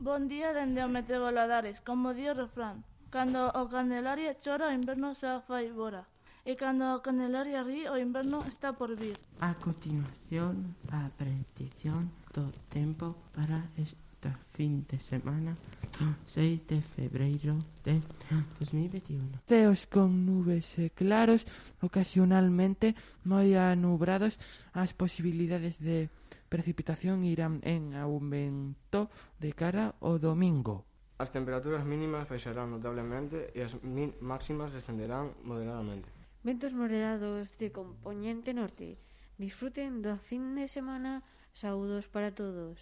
Bon día dende o Meteo Valadares, como di o refrán. Cando o Candelaria chora, o inverno xa fai bora. E cando o Candelaria ri, o inverno está por vir. A continuación, a predición do tempo para este da fin de semana 6 de febreiro de 2021. Ceos con nubes e claros, ocasionalmente moi anubrados, as posibilidades de precipitación irán en aumento de cara ao domingo. As temperaturas mínimas baixarán notablemente e as máximas descenderán moderadamente. Ventos moderados de componente norte. Disfruten do fin de semana. Saúdos para todos.